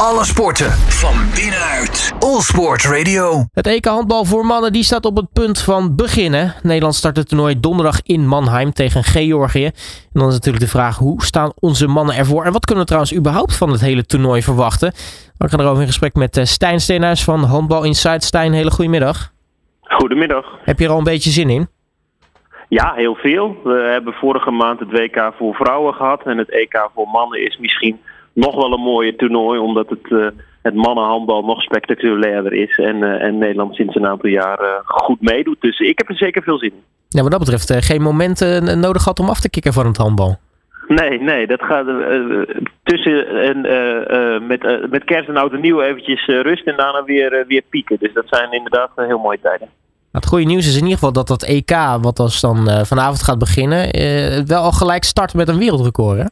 Alle sporten van binnenuit. All Sport Radio. Het EK handbal voor mannen die staat op het punt van beginnen. Nederland start het toernooi donderdag in Mannheim tegen Georgië. En dan is natuurlijk de vraag hoe staan onze mannen ervoor? En wat kunnen we trouwens überhaupt van het hele toernooi verwachten? We gaan erover in gesprek met eh, Stijn Steenhuis van Handbal Insight. Stijn, hele goedemiddag. Goedemiddag. Heb je er al een beetje zin in? Ja, heel veel. We hebben vorige maand het WK voor vrouwen gehad. En het EK voor mannen is misschien nog wel een mooie toernooi. Omdat het, uh, het mannenhandbal nog spectaculairder is. En, uh, en Nederland sinds een aantal jaar goed meedoet. Dus ik heb er zeker veel zin in. Ja, wat dat betreft geen momenten nodig gehad om af te kicken van het handbal. Nee, nee, dat gaat tussen en met, met kerst en oud en nieuw eventjes rust en daarna weer, weer pieken. Dus dat zijn inderdaad heel mooie tijden. Het goede nieuws is in ieder geval dat dat EK, wat als dan vanavond gaat beginnen, wel al gelijk start met een wereldrecord. Hè?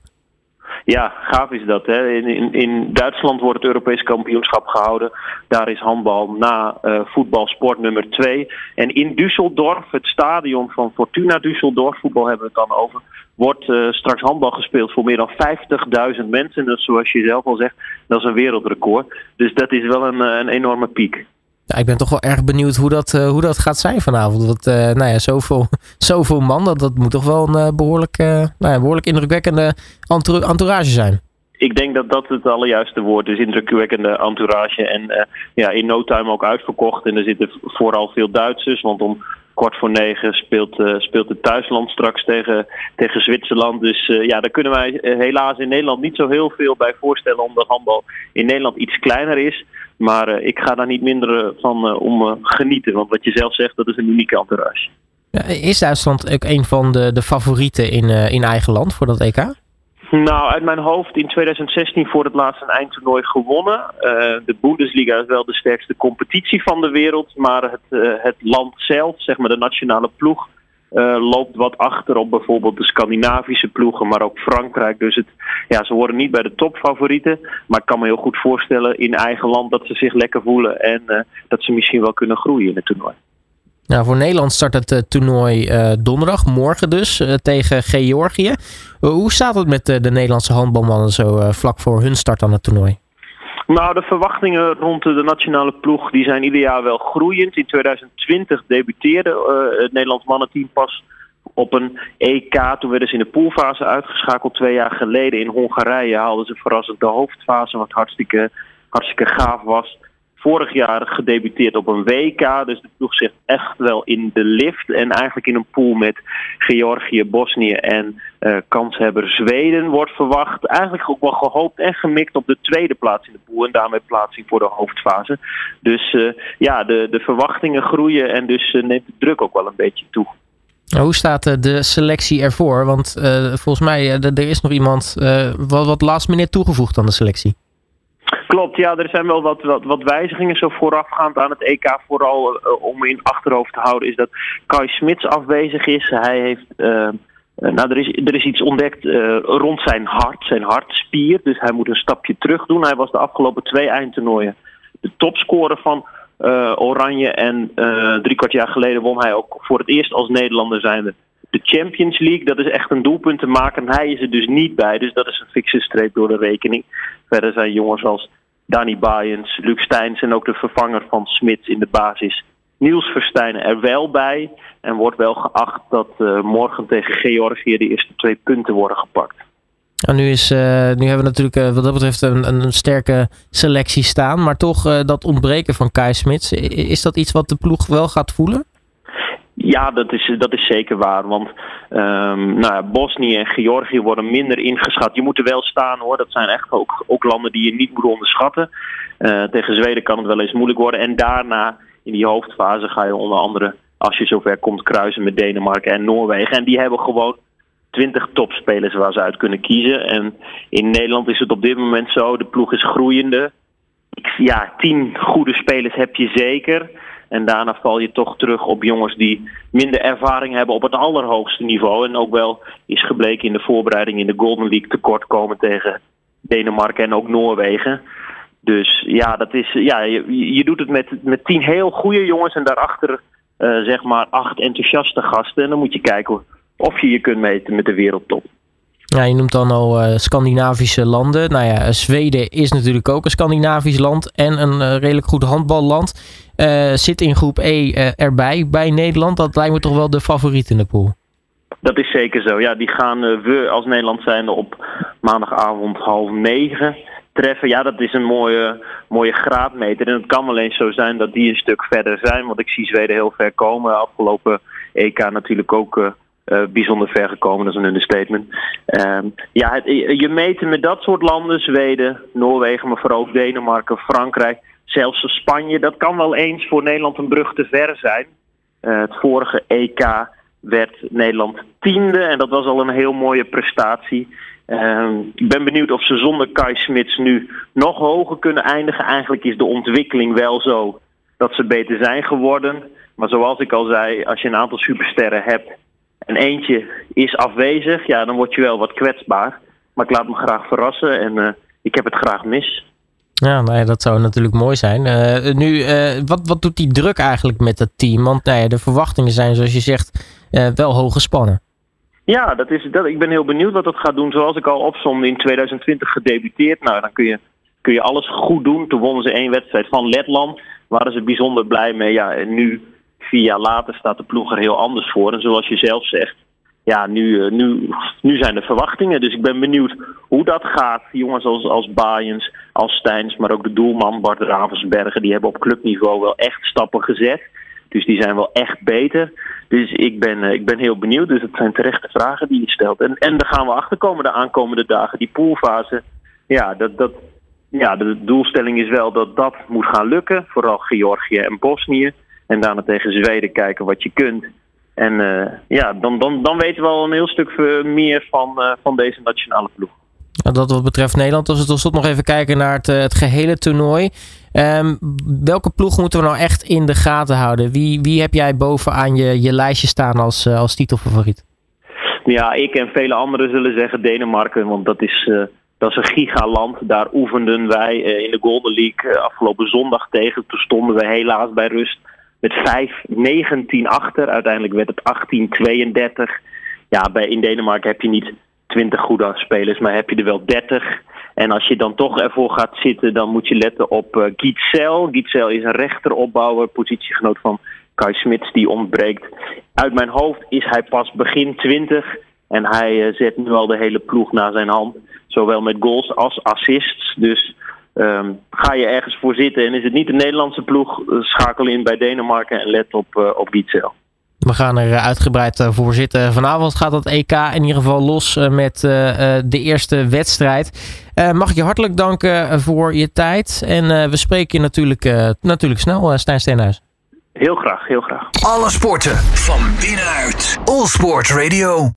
Ja, gaaf is dat. Hè? In, in, Duitsland wordt het Europees kampioenschap gehouden. Daar is handbal na uh, voetbal sport nummer 2. En in Düsseldorf, het stadion van Fortuna Düsseldorf, voetbal hebben we het dan over, wordt uh, straks handbal gespeeld voor meer dan 50.000 mensen. Dus zoals je zelf al zegt, dat is een wereldrecord. Dus dat is wel een, een enorme piek. Ja, ik ben toch wel erg benieuwd hoe dat, uh, hoe dat gaat zijn vanavond. Want uh, nou ja, zoveel, zoveel man, dat, dat moet toch wel een uh, behoorlijk, nou ja, behoorlijk indrukwekkende entourage zijn. Ik denk dat dat het allerjuiste woord is, indrukwekkende entourage. En ja, in no time ook uitverkocht. En er zitten vooral veel Duitsers, want om kwart voor negen speelt, speelt het thuisland straks tegen, tegen Zwitserland. Dus ja, daar kunnen wij helaas in Nederland niet zo heel veel bij voorstellen, omdat handbal in Nederland iets kleiner is. Maar uh, ik ga daar niet minder van uh, om genieten. Want wat je zelf zegt, dat is een unieke entourage. Ja, is Duitsland ook een van de, de favorieten in, in eigen land voor dat EK? Nou, uit mijn hoofd in 2016 voor het laatst een eindtoernooi gewonnen. de Bundesliga is wel de sterkste competitie van de wereld. Maar het, het land zelf, zeg maar de nationale ploeg, loopt wat achter op bijvoorbeeld de Scandinavische ploegen, maar ook Frankrijk. Dus het, ja, ze horen niet bij de topfavorieten. Maar ik kan me heel goed voorstellen in eigen land dat ze zich lekker voelen en uh, dat ze misschien wel kunnen groeien in het toernooi. Nou, voor Nederland start het uh, toernooi donderdag, morgen dus, tegen Georgië. hoe staat het met de Nederlandse handbalmannen zo vlak voor hun start aan het toernooi? Nou, de verwachtingen rond de nationale ploeg die zijn ieder jaar wel groeiend. In 2020 debuteerde uh, het Nederlands mannenteam pas op een EK. Toen werden ze in de poolfase uitgeschakeld. Twee jaar geleden in Hongarije haalden ze verrassend de hoofdfase, wat hartstikke, hartstikke gaaf was vorig jaar gedebuteerd op een WK. Dus de ploeg zit echt wel in de lift. En eigenlijk in een pool met Georgië, Bosnië en uh, kanshebber Zweden wordt verwacht. Eigenlijk ook wel gehoopt en gemikt op de tweede plaats in de pool. En daarmee plaatsing voor de hoofdfase. Dus uh, ja, de, de verwachtingen groeien en dus uh, neemt de druk ook wel een beetje toe. Hoe staat de selectie ervoor? Want volgens mij er is nog iemand wat, wat last toegevoegd aan de selectie. Klopt, ja, er zijn wel wat, wat, wijzigingen zo voorafgaand aan het EK. Vooral uh, om in achterhoofd te houden is dat Kai Smits afwezig is. Hij heeft, uh, nou, er is, er is iets ontdekt rond zijn hart, zijn hartspier. Dus hij moet een stapje terug doen. Hij was de afgelopen twee eindtoernooien de topscorer van Oranje. En drie kwart jaar geleden won hij ook voor het eerst als Nederlander zijnde de Champions League. Dat is echt een doelpunt te maken. Hij is er dus niet bij. Dus dat is een fikse streep door de rekening. Verder zijn jongens als Danny Bayens, Luc Steins en ook de vervanger van Smits in de basis. Niels Verstijn er wel bij. En wordt wel geacht dat uh, morgen tegen Georgië de eerste twee punten worden gepakt. Nou, nu, is, uh, nu hebben we natuurlijk uh, wat dat betreft een, een sterke selectie staan. Maar toch dat ontbreken van Kai Smits. Is dat iets wat de ploeg wel gaat voelen? Ja, dat is, dat is zeker waar. Want um, nou ja, Bosnië en Georgië worden minder ingeschat. Je moet er wel staan hoor. Dat zijn echt ook, ook landen die je niet moet onderschatten. Uh, tegen Zweden kan het wel eens moeilijk worden. En daarna, in die hoofdfase, ga je onder andere, als je zover komt, kruisen met Denemarken en Noorwegen. En die hebben gewoon twintig topspelers waar ze uit kunnen kiezen. En in Nederland is het op dit moment zo: de ploeg is groeiende. Ja, tien goede spelers heb je zeker. En daarna val je toch terug op jongens die minder ervaring hebben op het allerhoogste niveau. En ook wel is gebleken in de voorbereiding in de Golden League tekort komen tegen Denemarken en ook Noorwegen. Dus ja, dat is, ja je, je doet het met, met tien heel goede jongens en daarachter uh, zeg maar acht enthousiaste gasten. En dan moet je kijken of je je kunt meten met de wereldtop. Ja, je noemt dan al Scandinavische landen. Nou ja, Zweden is natuurlijk ook een Scandinavisch land en een redelijk goed handballand. zit in groep E erbij bij Nederland. Dat lijkt me toch wel de favoriet in de pool. Dat is zeker zo. Ja, die gaan we als Nederland zijn op maandagavond half negen treffen. Ja, dat is een mooie, mooie graadmeter. En het kan alleen zo zijn dat die een stuk verder zijn. Want ik zie Zweden heel ver komen. Afgelopen EK natuurlijk ook uh, bijzonder ver gekomen. Dat is een understatement. Uh, ja, het, je meten met dat soort landen. Zweden, Noorwegen, maar vooral ook Denemarken, Frankrijk. Zelfs Spanje. Dat kan wel eens voor Nederland een brug te ver zijn. Uh, het vorige EK werd Nederland tiende. En dat was al een heel mooie prestatie. Uh, ik ben benieuwd of ze zonder Kai Smits nu nog hoger kunnen eindigen. Eigenlijk is de ontwikkeling wel zo dat ze beter zijn geworden. Maar zoals ik al zei, als je een aantal supersterren hebt en eentje is afwezig, ja, dan word je wel wat kwetsbaar. Maar ik laat me graag verrassen en uh, ik heb het graag mis. Ja, nou ja, dat zou natuurlijk mooi zijn. Uh, nu, uh, wat, wat doet die druk eigenlijk met het team? Want nou ja, de verwachtingen zijn, zoals je zegt, wel hoog gespannen. Ja, dat is, dat, ik ben heel benieuwd wat dat gaat doen. Zoals ik al opzomde in 2020 gedebuteerd. Nou, dan kun je, kun je alles goed doen. Toen wonnen ze één wedstrijd van Letland. Waren ze bijzonder blij mee. Ja, en nu, vier jaar later, staat de ploeg er heel anders voor. En zoals je zelf zegt, ja, nu, eh, nu, nu zijn er verwachtingen. Dus ik ben benieuwd hoe dat gaat. Jongens als, als Bayens, als Steins, maar ook de doelman Bart Ravensbergen... die hebben op clubniveau wel echt stappen gezet. Dus die zijn wel echt beter. Dus ik ben, eh, ik ben heel benieuwd. Dus het zijn terechte vragen die je stelt. En, en daar gaan we achterkomen de aankomende dagen. Die poolfase, ja, dat, dat, ja, de doelstelling is wel dat dat moet gaan lukken. Vooral Georgië en Bosnië. En daarna tegen Zweden kijken wat je kunt. En uh, ja, dan, dan, dan weten we al een heel stuk meer van, uh, van deze nationale ploeg. Dat wat betreft Nederland, als we tot slot nog even kijken naar het, het gehele toernooi. Um, welke ploeg moeten we nou echt in de gaten houden? Wie, wie heb jij bovenaan je, je lijstje staan als, uh, als titelfavoriet? Ja, ik en vele anderen zullen zeggen Denemarken, want dat is, dat is een gigaland. Daar oefenden wij in de Golden League afgelopen zondag tegen. Toen stonden we helaas bij rust met 5-19 achter. Uiteindelijk werd het 18-32. Ja, bij, in Denemarken heb je niet 20 goede spelers, maar heb je er wel 30. En als je dan toch ervoor gaat zitten, dan moet je letten op uh, Gietzel. Gietzel is een rechteropbouwer, positiegenoot van Kai Smits, die ontbreekt. Uit mijn hoofd is hij pas begin 20 en hij uh, zet nu al de hele ploeg naar zijn hand. Zowel met goals als assists. Dus um, ga je ergens voor zitten en is het niet de Nederlandse ploeg, uh, schakel in bij Denemarken en let op, op Gietzel. We gaan er uitgebreid voor zitten. Vanavond gaat dat EK in ieder geval los met de eerste wedstrijd. mag ik je hartelijk danken voor je tijd. En we spreken je natuurlijk, natuurlijk snel, Stijn Steenhuis. Heel graag, heel graag. Alle sporten van binnenuit. All Sport Radio.